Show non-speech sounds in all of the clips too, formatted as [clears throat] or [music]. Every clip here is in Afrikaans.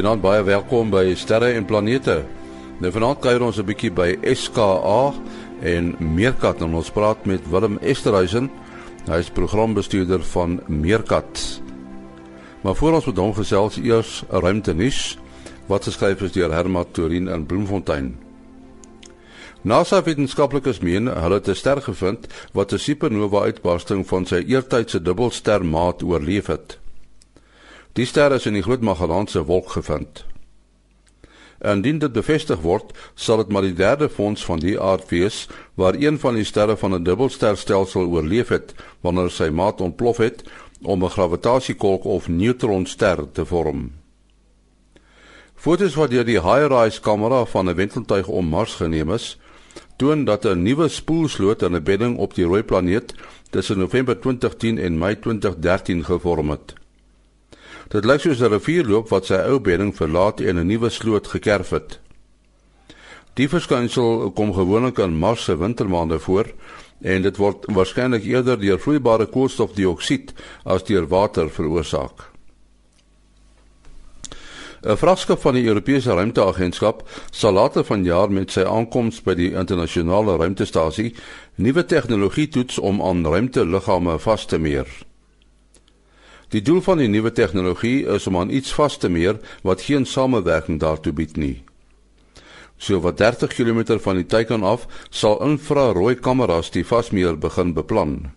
Goeienaand, baie welkom by Sterre en Planete. Nou vanaand kuier ons 'n bietjie by SKA en Meerkat en ons praat met Willem Esterhuizen. Hy is programbestuurder van Meerkat. Maar voor ons met hom gesels eers 'n ruimte nuus wat geskryf is deur Herma Torin in Bloemfontein. NASA wetenskaplikes meen hulle het 'n ster gevind wat 'n supernova uitbarsting van sy eertydse dubbelstermaat oorleef het. Die ster is in die Groot Magellaanse wolk gevind. Indien dit bevestig word, sal dit maar die derde fonds van die aard wees waar een van die sterre van 'n dubbelsterstelsel oorleef het wanneer sy maat ontplof het om 'n gravitasiekolk of neutronster te vorm. Fotos wat deur die HiRISE kamera van 'n wenteltuig om Mars geneem is, toon dat 'n nuwe spoelsloot in 'n bedding op die rooi planeet tussen November 2010 en Mei 2013 gevorm het. Dit lyk soos 'n rivierloop wat sy ou bedding verlaat en 'n nuwe sloot gekerf het. Die verskynsel kom gewoonlik in Mars se wintermaande voor en dit word waarskynlik eerder deur vloeibare koolstofdioksied as deur water veroorsaak. 'n Vragskip van die Europese Ruimteagentskap sal later vanjaar met sy aankoms by die internasionale ruimtestasie nuwe tegnologie toets om aan ruimteliggame vas te meer. Die doel van die nuwe tegnologie is om aan iets vas te meer wat geen samewerking daartoe bied nie. So wat 30 km van die teiken af sal infrarooi kameras die vasmeer begin beplan.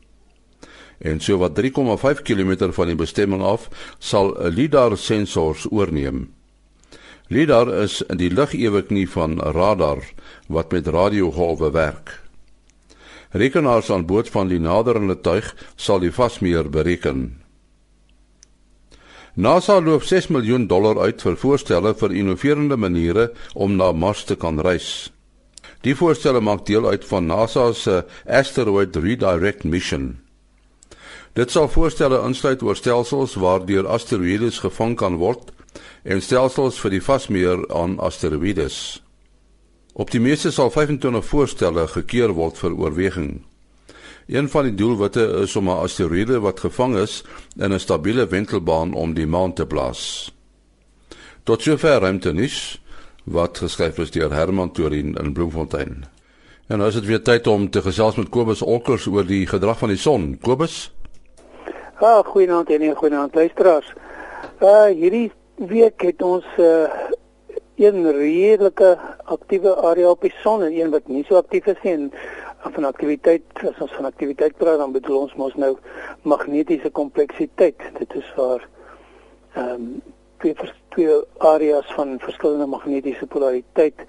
En so wat 3,5 km van die bestemming af sal lidar sensors oorneem. Lidar is die ligeweknie van radar wat met radiogolwe werk. Rekenaars aan boord van die naderende tuig sal die vasmeer bereken. NASA loop 6 miljoen dollar uit vir voorstelle vir innoverende maniere om na Mars te kan reis. Die voorstelle maak deel uit van NASA se Asteroid Redirect Mission. Dit sal voorstelle insluit oor stelsels waardeur asteroïdes gevang kan word en stelsels vir die vasmeer aan asteroïdes. Op die meeste sal 25 voorstelle gekeur word vir oorweging. Een van die doelwitte is om 'n asteroïde wat gevang is in 'n stabiele wentelbaan om die maan te blaas. Tot sover ruimte nis wat geskryf is deur Herman Torin in Bloemfontein. En nou is dit weer tyd om te gesels met Kobus Olkers oor die gedrag van die son. Kobus? Ah, goeienaand en goeienaand luisteraars. Uh hierdie week het ons uh een redelike aktiewe area op die son en een wat nie so aktief is nie. En van aktiwiteit as ons van aktiwiteit praat dan bedoel ons mos nou magnetiese kompleksiteit dit is waar ehm um, twee twee areas van verskillende magnetiese polariteit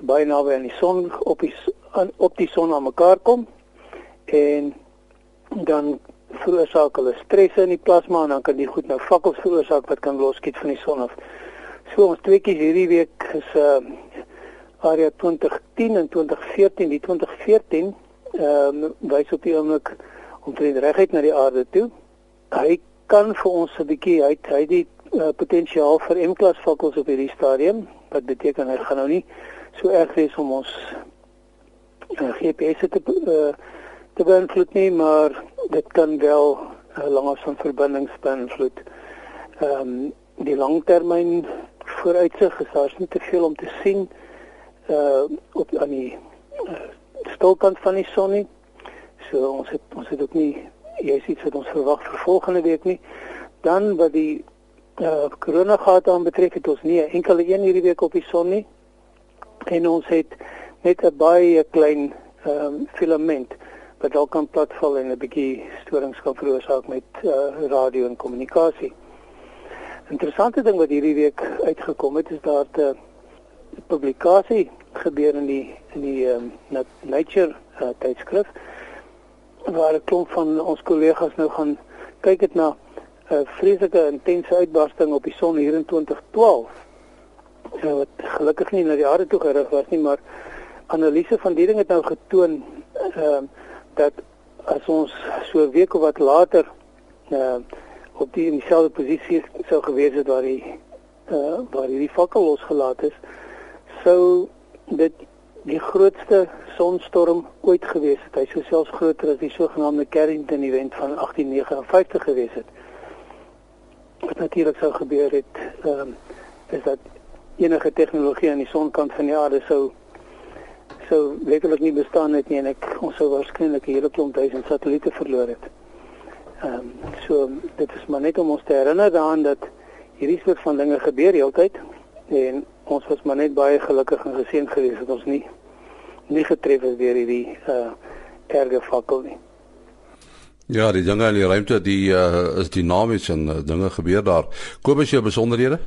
baie naby aan die son op die aan, op die son aan mekaar kom en dan veroorsaak hulle stresse in die plasma en dan kan die goed nou vakkels veroorsaak wat kan loskiet van die son af. So ons tweeetjies hierdie week is ehm uh, area 2010 en 2014 die 2014 ehm um, wys op die oomblik omtrent reguit na die aarde toe. Hy kan vir ons 'n bietjie hy hy die uh, potensiaal vir M-klas vakkels op hierdie stadium wat beteken hy gaan nou nie so erg wees om ons uh, GPS te uh, te beïnvloed nie, maar dit kan wel uh, langafstand verbindings beïnvloed. Ehm um, die langtermyn vooruitsig is daar nie te veel om te sien uh op aan die uh, stilkant van die son nie. So ons het ons het ook nie jy sien wat ons verwag vir volgende week nie. Dan wat die uh korona gate aan betref het ons nie 'n enkele een hierdie week op die son nie. En ons het net 'n baie klein ehm um, filament wat dalk kan platval en 'n bietjie storings kan veroorsaak met uh radio en kommunikasie. Interessante ding wat hierdie week uitgekom het is daar 'n publikasie gebeur in die in die um, Nature uh, tydskrif waar 'n klomp van ons kollegas nou gaan kyk dit na 'n uh, vreeslike intense uitbarsting op die son hier in 2012. Uh, wat gelukkig nie na die aarde toe gerig was nie, maar analise van die ding het nou getoon ehm uh, dat as ons so 'n week of wat later uh, op die in dieselfde posisie sou gewees het waar die uh, waar hierdie fakkel losgelaat is, sou dit die grootste sonstorm ooit gewees het. Hy sou selfs groter as die sogenaamde Carrington event van 1859 gewees het. Wat natuurlik sou gebeur het ehm um, is dat enige tegnologie aan die sonkant van die aarde sou sou letterlik nie bestaan het nie en ek ons sou waarskynlik 'n hele klomp duisend satelliete verloor het. Ehm um, so dit is maar net om ons te herinner daaraan dat hierdie soort van dinge gebeur heeltyd en ons was maar net baie gelukkig en geseën geweest dat ons nie nie getref is deur hierdie uh erge fakkel nie. Ja, die dinge in die ruimte die uh, is dinamies en uh, dinge gebeur daar. Kobus jou besonderhede?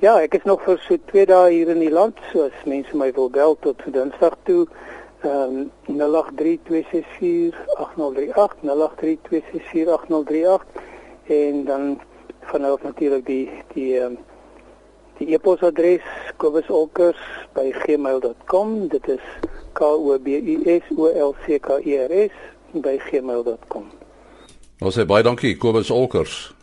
Ja, ek is nog vir so 2 dae hier in die land, so as mense my wil bel tot Dinsdag toe. Ehm um, 0832648038 0832648038 en dan vanaf natuurlik die die ehm um, die e-posadres kobusolkers@gmail.com. Dit is k o b u s o l c k e r s by gmail.com. Ons sê baie dankie Kobus Olkers.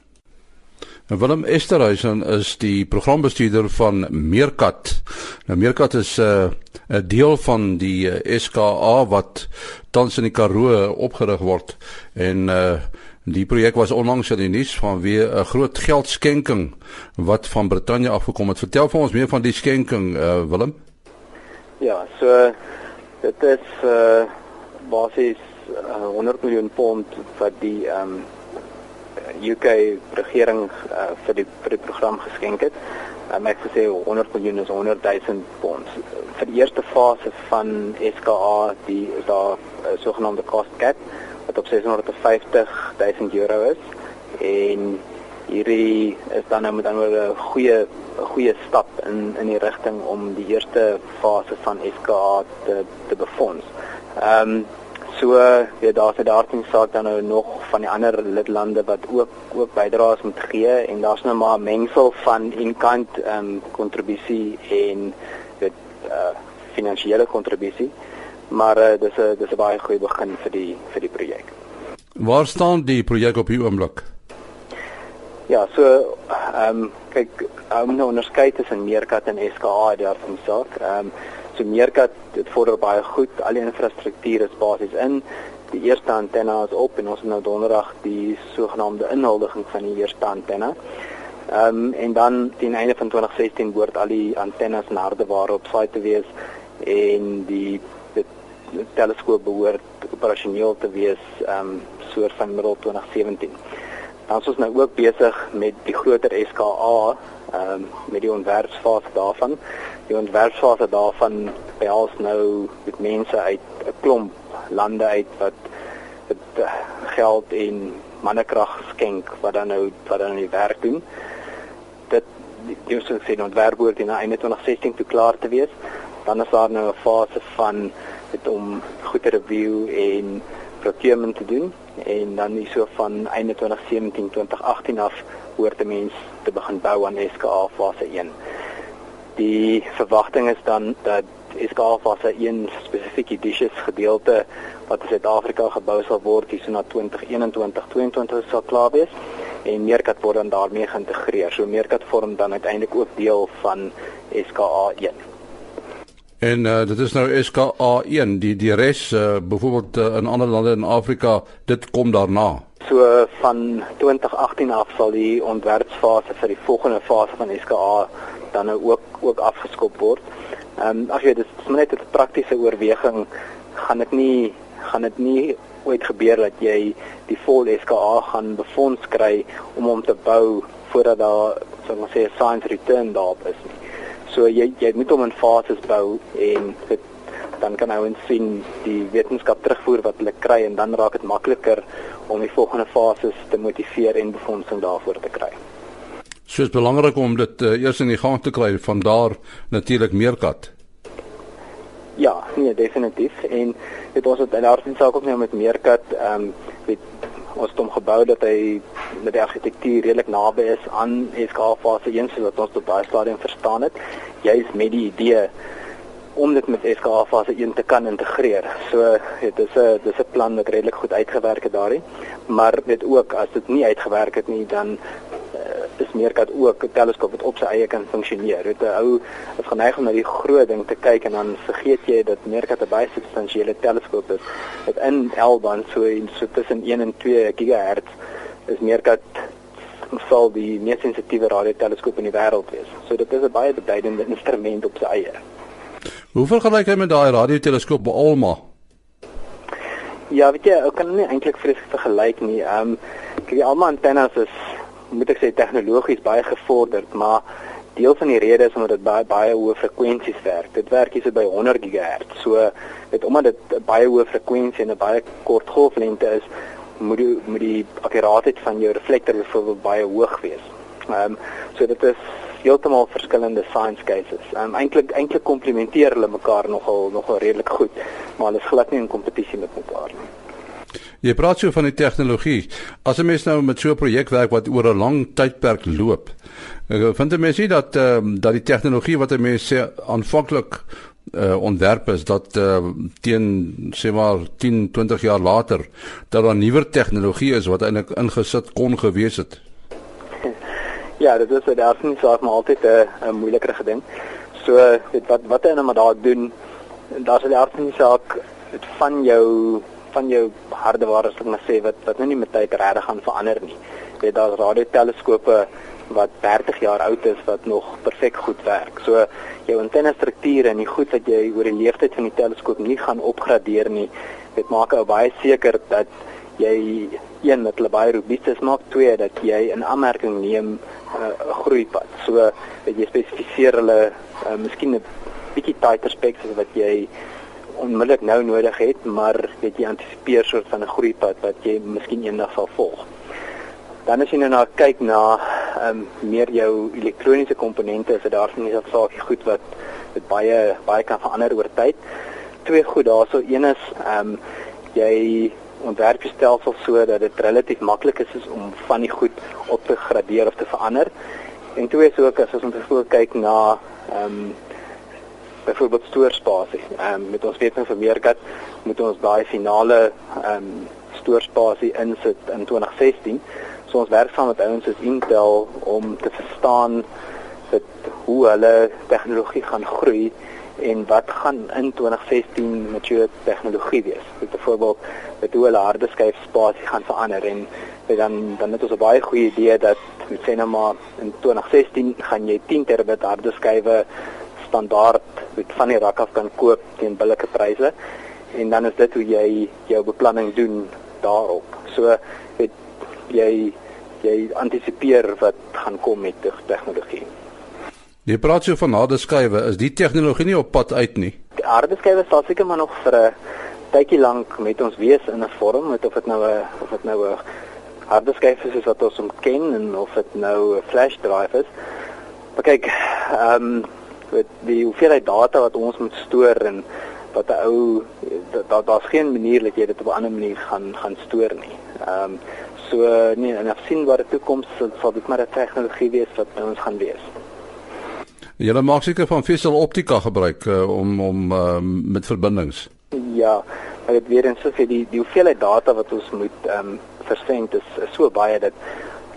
En Willem Esterhuizen is die programbestuurder van Meerkat. Nou Meerkat is 'n uh, 'n deel van die eh, SKA wat tans in die Karoo opgerig word en uh, die projek was onlangs in die nuus van weer 'n groot geldskenking wat van Brittanje afgekom het. Vertel vir ons meer van die skenking uh, Willem. Ja, so dit is uh, basies uh, 100 miljoen pond wat die ehm um, UK regering uh, vir die vir die program geskenk het. Um, ek sê 100 miljoen is 100 000 pond. Vir die eerste fase van SKA die is daar 'n uh, sogenaamde cost cap wat op 650 000 euro is en hierdie is dan nou met ander 'n goeie goeie stap in in die rigting om die eerste fase van SKA te te befonds. Ehm um, So ja daar's 'n daarteen saak dan nou nog van die ander lidlande wat ook ook bydraes moet gee en daar's nou maar 'n mengsel van in-kind ehm um, kontribusie en dit uh finansiële kontribusie. Maar uh, dis 'n dis 'n baie goeie begin vir die vir die projek. Waar staan die projek op hierdie oomblik? Ja, so ehm um, kyk, om nou onderskei tussen Meerkat en SKA daarvan saak. Ehm um, So Meerkat dit vorder baie goed. Al die infrastruktuur is basies in. Die eerste antenne is op en ons het nou donderdag die sogenaamde inhuldiging van die eerste antenne. Ehm um, en dan teen einde van 2016 behoort al die antennes na Hardewaar op site te wees en die teleskoop behoort operasioneel te wees ehm um, soort van middel 2017. Dan is ons nou ook besig met die groter SKA ehm um, met die ontwerpfase daarvan die ontwerpfase daarvan behels nou met mense uit 'n klomp lande uit wat dit uh, geld en mannekrag skenk wat dan nou wat dan die werk doen. Dit die ons sê ontwerp word in einde 2016 toe klaar te wees. Dan is daar nou 'n fase van dit om goed te review en procurement te doen en dan is so van einde 2017 2018 af hoort 'n mens te begin bou aan SKA fase 1. Die verwagting is dan dat SKA fase 1 spesifieke dishes gedeelte wat in Suid-Afrika gebou sal word hier so na 2021 22 sal klaar wees en Meerkat word dan daarmee geïntegreer. So Meerkat vorm dan uiteindelik ook deel van SKA 1. En uh, dit is nou SKA 1 die die res uh, byvoorbeeld uh, in ander lande in Afrika dit kom daarna. So uh, van 2018 af sal die ontwerpfase vir die volgende fase van SKA dan nou ook ook afgeskop word. Ehm um, as jy dit is net 'n praktiese oorweging gaan dit nie gaan dit nie ooit gebeur dat jy die vol SKA gaan befonds kry om hom te bou voordat daar so ons sê science return daarop is. So jy jy moet hom in fases bou en dit dan kan ou sien die wetenskap terugvoer wat hulle kry en dan raak dit makliker om die volgende fases te motiveer en befondsing daarvoor te kry. So is belangrik om dit uh, eers in die gang te kry van daar natuurlik meerkat. Ja, nee, definitief en dit was dit daar sien saak ook nou met meerkat ehm um, weet ons het hom gebou dat hy met die argitektuur redelik naby is aan SK fase 1 sodat ons tot daai stadium verstaan het. Jy's met die idee om dit met SK fase 1 te kan integreer. So dit is 'n dis 'n plan wat redelik goed uitgewerk het daarin. Maar dit ook as dit nie uitgewerk het nie dan is meerkat ook 'n teleskoop wat op sy eie kan funksioneer. Dit 'n ou is geneig om na die groot ding te kyk en dan vergeet jy dat meerkat 'n baie substansiële teleskoop is. Dit in L-band so in so tussen 1 en 2 GHz is meerkat sal die mees sensitiewe radioteleskoop in die wêreld wees. So dit is 'n baie beduidende instrument op sy eie. Hoe vergelyk jy met daai radioteleskoop by Alma? Ja, weet jy, ek kan nie eintlik vreeslik vergelyk nie. Ehm um, kyk, die Alma antennes is moet ek sê tegnologies baie gevorderd, maar deel van die rede is omdat dit baie baie hoë frekwensies werk. Dit werk hier so by 100 GHz. So dit omdat dit baie hoë frekwensie en 'n baie kort golflengte is, moet die moet die akkuraatheid van jou reflektor byvoorbeeld baie hoog wees. Ehm um, so dit is heeltemal verskillende science cases. Ehm um, eintlik eintlik komplementeer hulle mekaar nogal nogal redelik goed, maar hulle is glad nie in kompetisie met mekaar nie. Jy praat so van die tegnologie. As 'n mens nou met so 'n projek werk wat oor 'n lang tydperk loop, ek vind 'n mens nie dat ehm um, dat die tegnologie wat 'n mens sê aanvanklik uh, ontwerp is dat uh, teen sê maar 10, 20 jaar later dat daar nuwer tegnologie is wat eintlik ingesit kon gewees het. Ja, dit is daar sien saak maar altyd 'n 'n moeiliker ding. So weet wat wat hulle maar daar doen, daar's 'n aardse saak dit van jou van jou hardeware as ek maar sê wat wat nou nie met tyd regtig gaan verander nie. Weet daar's radioteleskope wat 30 jaar oud is wat nog perfek goed werk. So jou antenne strukture en die goed wat jy oor die lewensduur van die teleskoop nie gaan opgradeer nie. Dit maak ou baie seker dat jy een dat hulle baie robuust is, maar twee dat jy in aanmerking neem uh, 'n uh, groeipad. So dat jy spesifiseer hulle uh, miskien 'n bietjie tighter specs as wat jy onmiddellik nou nodig het, maar weet jy antisipeer soort van 'n groeipad wat jy miskien eendag sal volg. Dan as jy nou na kyk na ehm um, meer jou elektroniese komponente, is dit daar van die saakie goed wat dit baie baie kan verander oor tyd. Twee goed daarso, een is ehm um, jy ontwerp jy stelsel sodat dit relatief maklik is, is om van die goed op te gradeer of te verander. En twee is ook as ons byvoorbeeld kyk na ehm um, byvoorbeeld stoorspasie. Ehm um, met ons weet nou vir Meerkat moet ons daai finale ehm um, stoorspasie insit in 2016. So ons werk saam met ouens soos Intel om te verstaan dat hoe hulle tegnologie gaan groei en wat gaan in 2016 met jou tegnologie wees. Byvoorbeeld met hoe hulle harde skyf spasie gaan verander en dan dan het ons 'n baie goeie idee dat met sê nou maar in 2016 gaan jy 10 terabit harde skywe standaard met van die rak af kan koop teen billike pryse en dan is dit hoe jy jou beplanning doen daarop. So het jy jy antisipeer wat gaan kom met tegnologie. Jy praat so van harde skywe, is die tegnologie nie op pad uit nie? Die harde skywe sal seker maar nog vir 'n tydjie lank met ons wees in 'n vorm, met of dit nou 'n of dit nou 'n harde skyf is wat ons ken en of dit nou 'n flash drive is. Maar kyk, ehm um, met die hoeveelheid data wat ons moet stoor en wat 'n ou daar daar's geen manier dat jy dit op 'n ander manier gaan gaan stoor nie. Ehm um, so nee, en afsienbare toekoms sal dit maar 'n tegnologie wees wat ons gaan wees. Julle maak seker van vesel optika gebruik uh, om om uh, met verbindings. Ja, maar dit weer eens so vir die die hoeveelheid data wat ons moet ehm um, versend is, is so baie dat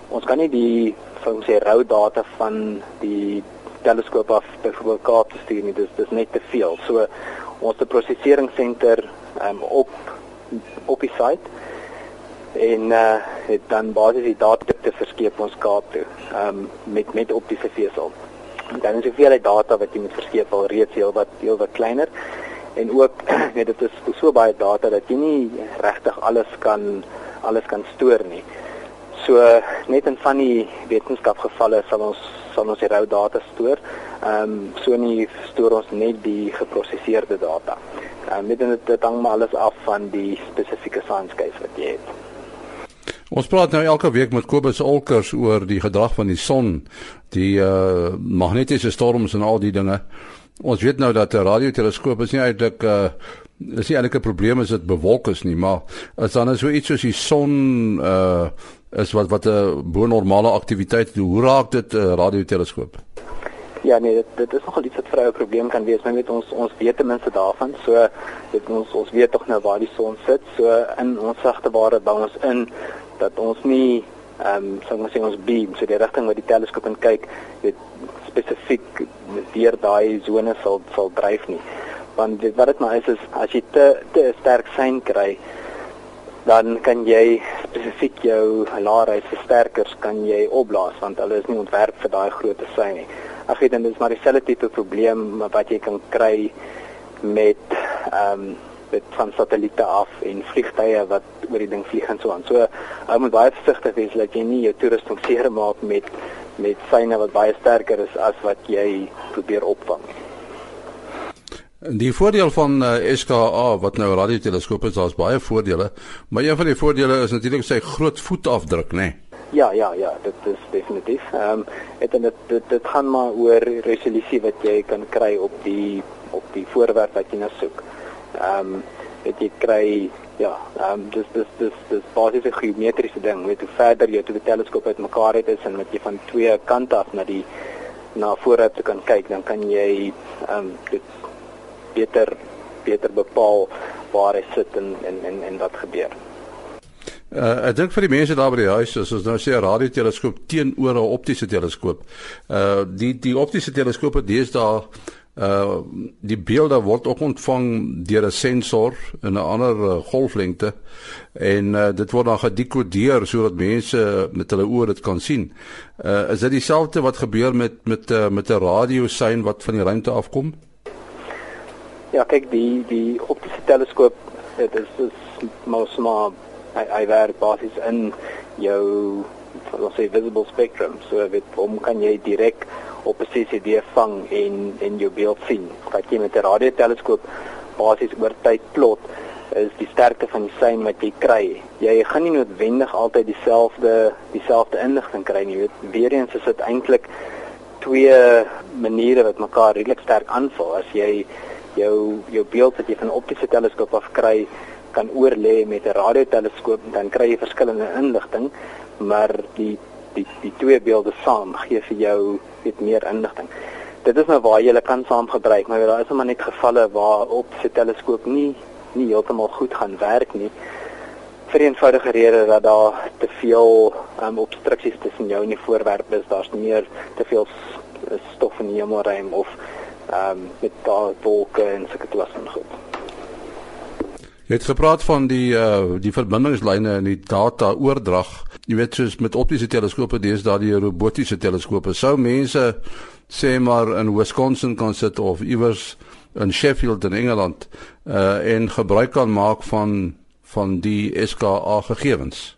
ons kan nie die van sê rou data van die teleskoop af byvoorbeeld Kaap te stuur nie. Dis dis net te veel. So ons te proseseringsenter ehm um, op op die site en uh het dan basies die data te verskeep ons Kaap toe ehm um, met met optiese vesel dan is hoeveelheid data wat jy moet verskeep al reeds heel wat heel wat kleiner en ook weet [clears throat] dit is so baie data dat jy nie regtig alles kan alles kan stoor nie. So net in van die wetenskapgevalle sal ons sal ons die rou data stoor. Ehm um, so nie stoor ons net die geprosesseerde data. Ehm um, dit dit hang maar alles af van die spesifieke case wat jy het. Ons praat nou elke week met Kobus Olkers oor die gedrag van die son, die uh magnetiese storms en al die dinge. Ons weet nou dat 'n radioteleskoop is nie eintlik uh is nie eintlik 'n probleem as dit bewolk is nie, maar as dan is so iets soos die son uh is wat wat 'n bo-normale aktiwiteit doen. Hoe raak dit 'n uh, radioteleskoop? Ja nee, dit dit is nogal iets wat vir 'n probleem kan wees. Men weet ons ons weet ten minste daarvan. So dit ons ons weet tog nou waar die son sit. So in ons sagte ware bou ons in dat ons nie ehm um, sou ons sê ons beam so die rigting wat die teleskoop in kyk weet spesifiek deur daai sone sal sal dryf nie want dit wat dit maar is is as jy te te sterk sein kry dan kan jy spesifiek jou laarheidsversterkers kan jy opblaas want hulle is nie ontwerp vir daai groot sy nie. Ag weet dit is maar dieselfde tipe probleem wat jy kan kry met ehm um, met van satelliete af en vliegtye wat oor die ding vlieg en so aan. So ou moet baie versigtig wees dat jy nie jou toerusting seer maak met met syne wat baie sterker is as wat jy probeer opvang. Die voordeel van uh, eh, SKA wat nou 'n radioteleskoop is, daar's baie voordele, maar een van die voordele is natuurlik sy groot voetafdruk, né? Nee? Ja, ja, ja, dit is definitief. Ehm um, dit dit dit dit gaan maar oor resolusie wat jy kan kry op die op die voorwerp wat jy nou soek. Ehm um, dit jy kry ja, ehm um, dis dis dis dis basies 'n geometriese ding. Weet hoe verder jy toe die teleskoop uitmekaar het is en wat jy van twee kante af na die na vooruit kan kyk, dan kan jy ehm um, dit beter beter bepaal waar hy sit en en en, en wat gebeur. Uh, ek dink vir die mense daar by die huis, as ons nou sê 'n radioteleskoop teenoor 'n optiese teleskoop. Uh die die optiese teleskope deesdae uh die beelde word ook ontvang deur 'n sensor in 'n ander uh, golflengte en uh, dit word dan gedekodeer sodat mense met hulle oë dit kan sien. Uh is dit dieselfde wat gebeur met met uh, met 'n radiosein wat van die ruimte afkom? Ja, kyk die die optiese teleskoop, dit is is mos maar hy, hy werk basies in jou wat sê visible spectrum. So weet hom kan jy direk op 'n CCD vang en en jou beeld sien. Wat jy met 'n radioteleskoop basies oor tyd plot is die sterkte van die sein wat jy kry. Jy gaan nie noodwendig altyd dieselfde dieselfde inligting kry nie. Weet weer eens is dit eintlik twee maniere wat mekaar redelik sterk aanval. As jy jou jou beeld wat jy van 'n optiese teleskoop af kry kan oorlê met 'n radioteleskoop dan kry jy verskillende inligting maar die die die twee beelde saam gee vir jou net meer inligting. Dit is nou waar jy hulle kan saam gebruik, maar daar is maar net gevalle waar op se teleskoop nie nie heeltemal goed gaan werk nie. Vir eenvoudige rede dat daar te veel um, obstruksies tussen jou en die voorwerp is, daar's meer te veel stof in die hemelruim of ehm um, met daai wolke en sulke klas van goed. Jy het gepraat van die uh die verbindingslyne en die data oordrag. Jy weet soos met optiese teleskope deesdae die robotiese teleskope. Sou mense sê maar in Wisconsin kan sit of iewers in Sheffield in Engeland uh en gebruik kan maak van van die SKA gegevens.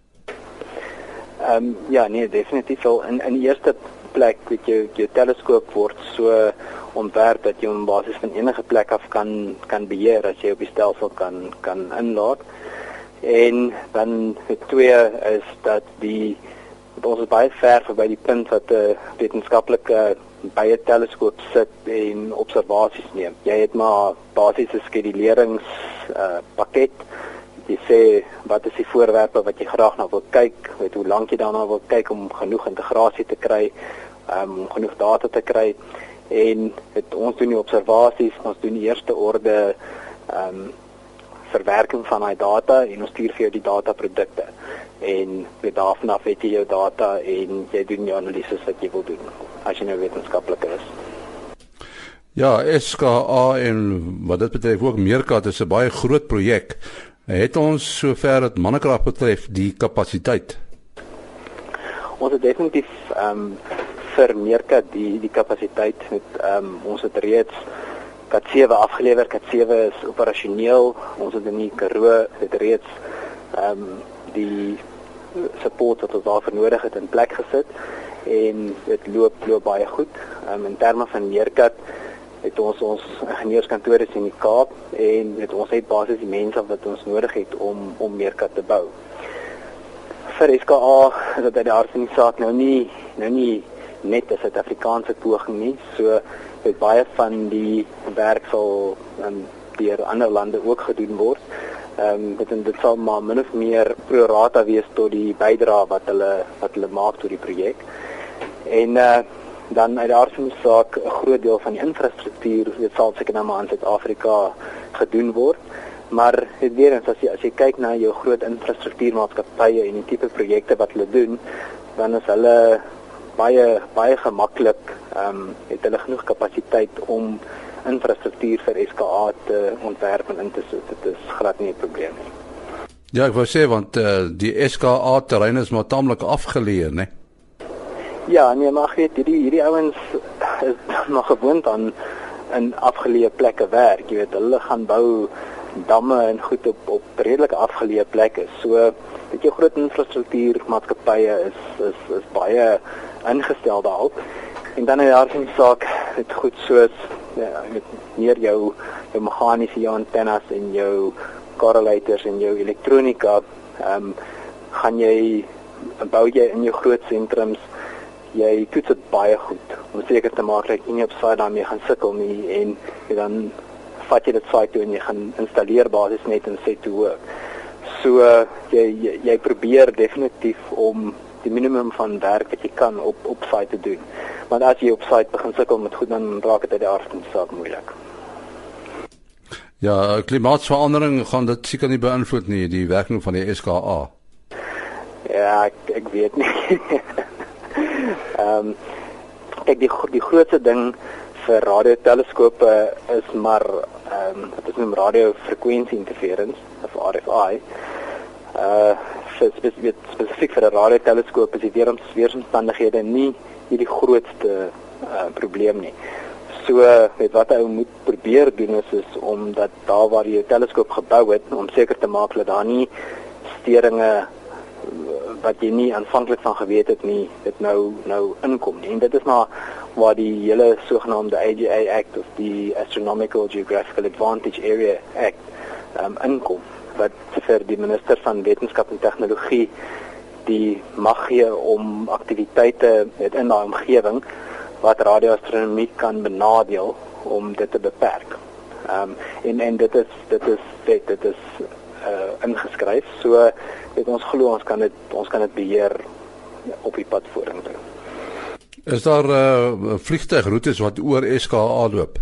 Ehm um, ja, nee, definitief wel in in eerste plek met jou jou teleskoop word so ontwerp dat jy hom basies van enige plek af kan kan beheer as jy op die stelsel kan kan inlaat. En dan die twee is dat die ons is baie ver verby die punt wat 'n wetenskaplike by 'n teleskoop sit en observasies neem. Jy het maar basiese skedulerings uh, pakket. Jy sê wat is die voorwerpe wat jy graag na wil kyk, weet hoe lank jy daarna wil kyk om genoeg integrasie te kry, um, om genoeg data te kry en het, ons doen die observasies, ons doen die eerste orde ehm um, verwerking van daai data en ons stuur vir jou die data produkte. En met daarvan af het jy jou data en jy doen die analises wat jy wil doen as jy nou wetenskaplik is. Ja, SKA en wat dit betref ook Meerkat is 'n baie groot projek. Het ons sover dit mannekrag betref die kapasiteit? Ons het definitief ehm um, vir Meerkat die die kapasiteit met ehm um, ons het reeds Kat 7 afgelewer. Kat 7 is operasioneel. Ons het in die Karoo het reeds ehm um, die support wat ons daarvoor nodig het in plek gesit en dit loop loop baie goed. Ehm um, in terme van Meerkat het ons ons ingenieurskantoor in die Kaap en het ons het basies die mense wat ons nodig het om om Meerkat te bou. Vir SKA dat dit daar in die saak nou nie nou nie net 'n Suid-Afrikaanse poging nie. So dit baie van die werk sal um, deur ander lande ook gedoen word. Ehm um, dit en dit sal maar min of meer pro rata wees tot die bydrae wat hulle wat hulle maak tot die projek. En uh dan uit daar sien saak 'n groot deel van die infrastruktuur dit sal seker nou maar in Suid-Afrika gedoen word. Maar weer eens as jy as jy kyk na jou groot infrastruktuurmaatskappye en die tipe projekte wat hulle doen, dan is hulle baie baie gemaklik ehm um, het hulle genoeg kapasiteit om infrastruktuur vir SKA te ontwerp en in te sit. Dit is glad nie 'n probleem nie. Ja, ek wou sê want uh, die SKA terrein is maar taamlik afgeleë, né? Ja, nee, maar weet hierdie hierdie ouens is [laughs] nog gewoond aan in afgeleë plekke werk. Jy weet, hulle gaan bou damme en goed op op redelik afgeleë plekke. So weet jy groot infrastruktuur maatskappye is is is baie ingestel daarop. En dan in daar sien saak dit goed soos ja, met meer jou jou meganiese jou antennes en jou correlators en jou elektronika, ehm um, gaan jy bou jy in jou groot sentrums jy toets dit baie goed om seker te maak dat jy nie op saai daarmee gaan sukkel nie en jy dan vat jy dit saai toe en jy gaan installeer basies net en sê toe ook. So jy, jy jy probeer definitief om die minimum van werk wat jy kan op op saai te doen. Want as jy op saai begin sukkel met goed dan raak dit uit die aard van die saak moeilik. Ja, klimaatsverandering gaan dit seker nie beïnvloed nie die werking van die SKA. Ja, ek, ek weet nie. [laughs] Ehm um, kyk die die grootste ding vir radioteleskope is maar ehm um, dit is noem radiofrekwensie interference of RFI. Uh spesifiek spesifiek vir 'n radioteleskoop is die weeromstandighede nie nie die grootste uh probleem nie. So met wat ou moet probeer doen is, is om dat daar waar jy 'n teleskoop gebou het om seker te maak dat daar nie steringe wat jy nie aanvanklik van geweet het nie dit nou nou inkom nie en dit is maar waar die hele sogenaamde AGA Act of die Astronomical Geographical Advantage Area Act um, inkom wat vir die minister van wetenskap en tegnologie die mag gee om aktiwiteite in daai omgewing wat radioastronomie kan benadeel om dit te beperk. Ehm um, en en dit is dit is dit, dit is uh ingeskryf. So weet ons glo ons kan dit ons kan dit beheer op die pad vorentoe. Is daar uh vliegtuigroetes wat oor SKA loop?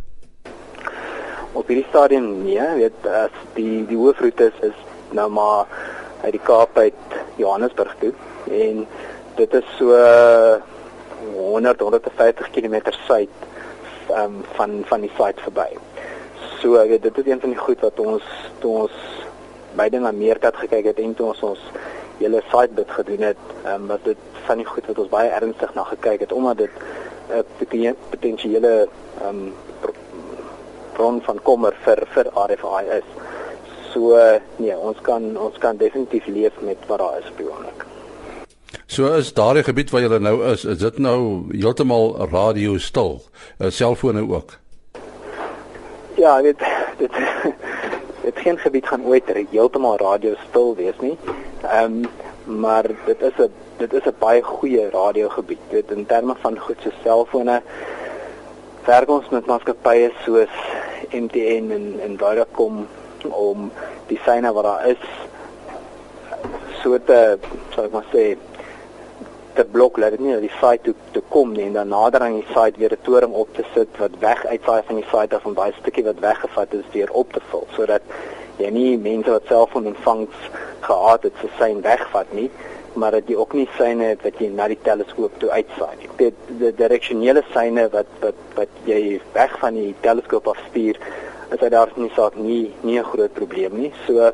Op hierdie stadium nee, weet as die die hoofroete is, is nou maar uit die Kaap uit Johannesburg toe en dit is so 100 150 km suid um, van van die site verby. So weet dit is een van die goed wat ons toe ons beide na Meerkat gekyk het en toe ons ons hele site bid gedoen het, ehm um, was dit van die goed wat ons baie ernstig na gekyk het omdat dit 'n uh, potensiële ehm um, bron van kommer vir vir RFI is. So uh, nee, ons kan ons kan definitief leef met wat daar is behoorlik. So is daardie gebied waar jy nou is, is dit nou heeltemal radio stil, uh, selfone ook. Ja, dit dit [laughs] geen gebied gaan ooit heeltemal radio stil wees nie. Ehm um, maar dit is 'n dit is 'n baie goeie radiogebied. Dit in terme van goed so selfone werk ons met maatskappye soos MTN en en Vodacom om die syne wat daar is so te sou ek maar sê te blok laat dit nie na die site toe te kom nie en dan nader aan die site weer 'n toring op te sit wat weg uitsaai van die site af om daai stukkie wat weggevat is weer op te vul sodat jy nie mense wat selfoon ontvangs gehad het se sein wegvat nie maar dat jy ook nie syne het wat jy na die teleskoop toe uitsaai nie. Dit die direksionele syne wat wat wat jy weg van die teleskoop af stuur is uit daar nie saak nie nie 'n groot probleem nie. So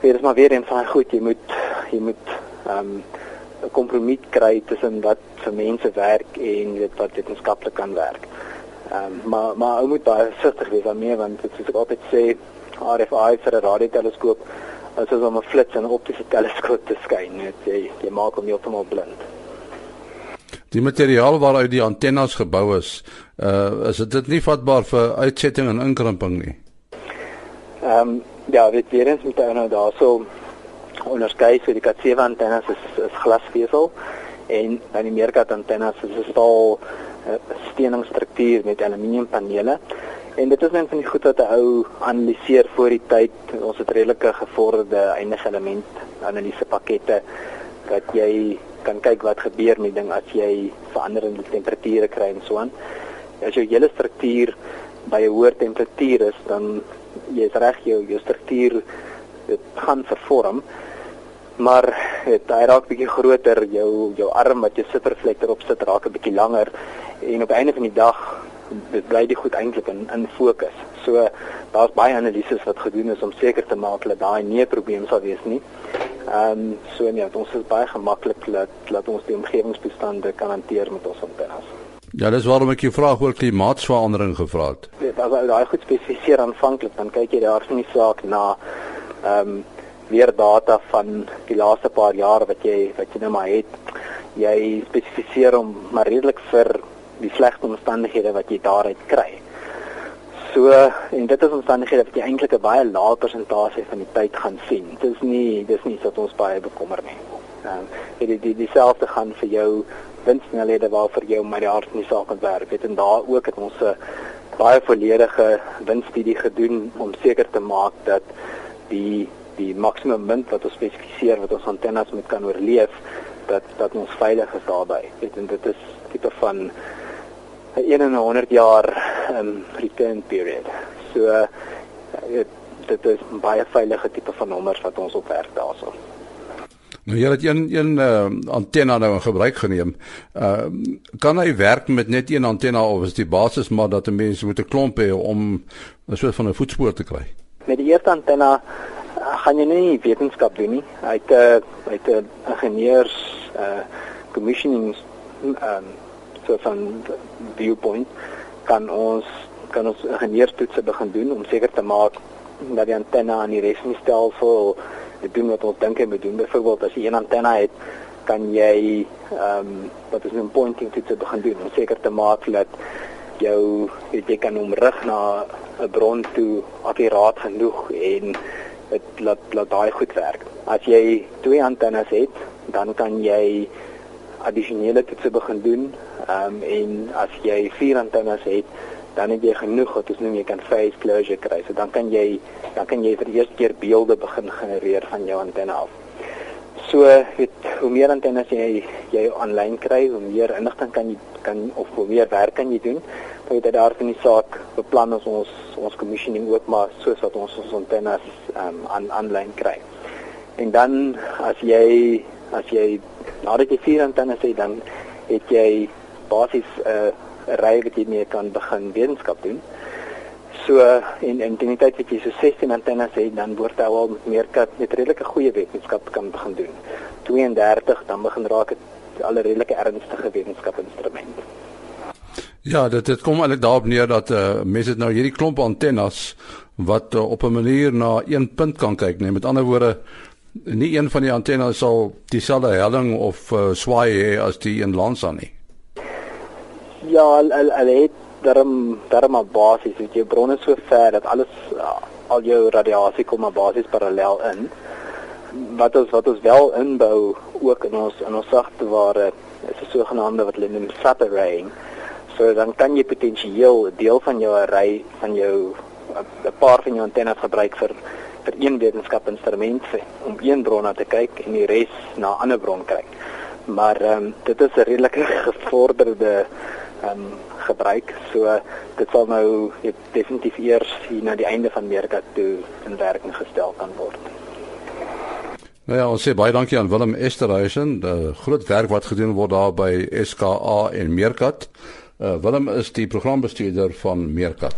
dit is maar weer een van goed jy moet jy moet ehm um, 'n kompromie kry tussen wat vir mense werk en weet wat wetenskaplik kan werk. Ehm um, maar maar ou moet baie versigtig wees daarmee want dit is ek altyd sê RFI vir 'n radioteleskoop is soos om 'n flits in 'n optiese teleskoop te skyn. Net jy jy maak hom heeltemal blind. Die materiaal waaruit die antennes gebou is, uh is dit nie vatbaar vir uitsetting en inkrimping nie. Ehm um, ja, weet jy eens met nou daarso onderskei vir die Cat7 antennes is, is glasvesel en dan die meerkat antennes is 'n staal uh, steeningstruktuur met aluminiumpanele. En dit is net van die goed wat 'n ou analiseer voor die tyd. Ons het redelike gevorderde eindige element analise pakkette dat jy kan kyk wat gebeur met ding as jy veranderende temperature kry en so aan. As jou hele struktuur by 'n hoër temperatuur is, dan jy's reg jou jou struktuur dit gaan vervorm maar dit hy raak bietjie groter jou jou arm wat jy sitreflektor op sit raak 'n bietjie langer en op einde van die dag dit bly die goed eintlik in in fokus. So daar's baie analises wat gedoen is om seker te maak dat daai nie 'n probleem sal wees nie. Ehm um, so nee, ons is baie gemaklik dat dat ons die omgewingstoestande kan hanteer met ons antennes. Ja, dis waarom ek jou vraag oor klimaatsverandering gevra het. Dit as jy daai goed spesifiseer aanvanklik, dan kyk jy daar van die saak na ehm um, weer data van die laaste paar jaar wat jy wat jy nou maar het. Jy spesifiseer hom maar redelik vir die slegte omstandighede wat jy daaruit kry. So en dit is omstandighede wat jy eintlik 'n baie lae persentasie van die tyd gaan sien. Dit is nie dis nie wat ons baie bekommer nie. Ehm um, die die dieselfde gaan vir jou windsnelhede waarvoor jy met die hart in die saak kan werk. Het en daar ook het ons 'n baie volledige windstudie gedoen om seker te maak dat die die maksimum wind wat ons spesifiseer wat ons antennes met kan oorleef dat dat ons veilig is daarbey. Het en dit is tipe van 'n 1 in 100 jaar um, return period. So uh, dit is 'n baie veilige tipe van nommers wat ons op werk daarso. Nou jy het een een uh, antenna nou in gebruik geneem. Uh kan hy werk met net een antenna of is die basis maar dat 'n mens moet 'n klomp hê om 'n soort van 'n voetspoor te kry? Met die eerste antenna uh, gaan jy nie wetenskap doen nie. Hy het 'n uh, hy het 'n ingenieurs uh commissioning um so van viewpoint kan ons kan ons ingenieurstoetse begin doen om seker te maak dat die antenne aan die res van die stelsel doen wat ons dink hy moet doen. Byvoorbeeld as jy een antenne het, kan jy ehm um, wat is 'n pointing toets begin doen om seker te maak dat jou jy kan omrig na 'n bron toe akkuraat genoeg en dit laat laat daai goed werk. As jy twee antennes het, dan kan jy addisionele toetse begin doen Ehm um, en as jy vier antennes het, dan het jy genoeg dat ons noem jy kan phase closure kry. So dan kan jy dan kan jy vir die eerste keer beelde begin genereer van jou antenne af. So het hoe meer antennes jy jy aanlyn kry, hoe meer inligting kan jy kan of hoe meer werk kan jy doen. Maar dit daar in die saak beplan ons ons ons commissioning ook maar soos wat ons ons antennes ehm um, aan aanlyn kry. En dan as jy as jy nadat jy vier antennes het, dan het jy basies 'n uh, 'n ry wat jy mee kan begin wetenskap doen. So en teen die tyd wat jy so 16 antennes het, dan word jy al met meer kat met redelike goeie wetenskap kan begin doen. 32 dan begin raak dit al 'n redelike ernstige wetenskapinstrument. Ja, dit dit kom eintlik daarop neer dat uh, mense dit nou hierdie klomp antennes wat uh, op 'n manier na een punt kan kyk, nee, met ander woorde nie een van die antennes sal dieselfde helling of uh, swaai hê as die in lands aan nie. Ja, al al, al het daarom daarom op basis het jou bronne so ver dat alles al jou radiasie kom op basis parallel in. Wat ons wat ons wel inbou ook in ons in ons sagteware is 'n sogenaamde wat hulle noem fat arraying. So dan kan jy potensieel deel van jou array van jou 'n paar van jou antennes gebruik vir vir een wetenskapinstrument om een bron na te kyk en die res na 'n ander bron kyk. Maar ehm um, dit is 'n redelike [laughs] gevorderde ehm um, gebruik. So dit sal nou definitief eers hier na die einde van Amerika toe in werking gestel kan word. Nou ja, ons sê baie dankie aan Willem Esterhuizen, die groot werk wat gedoen word daar by SKA en Meerkat. Uh, Willem is die programbestuurder van Meerkat.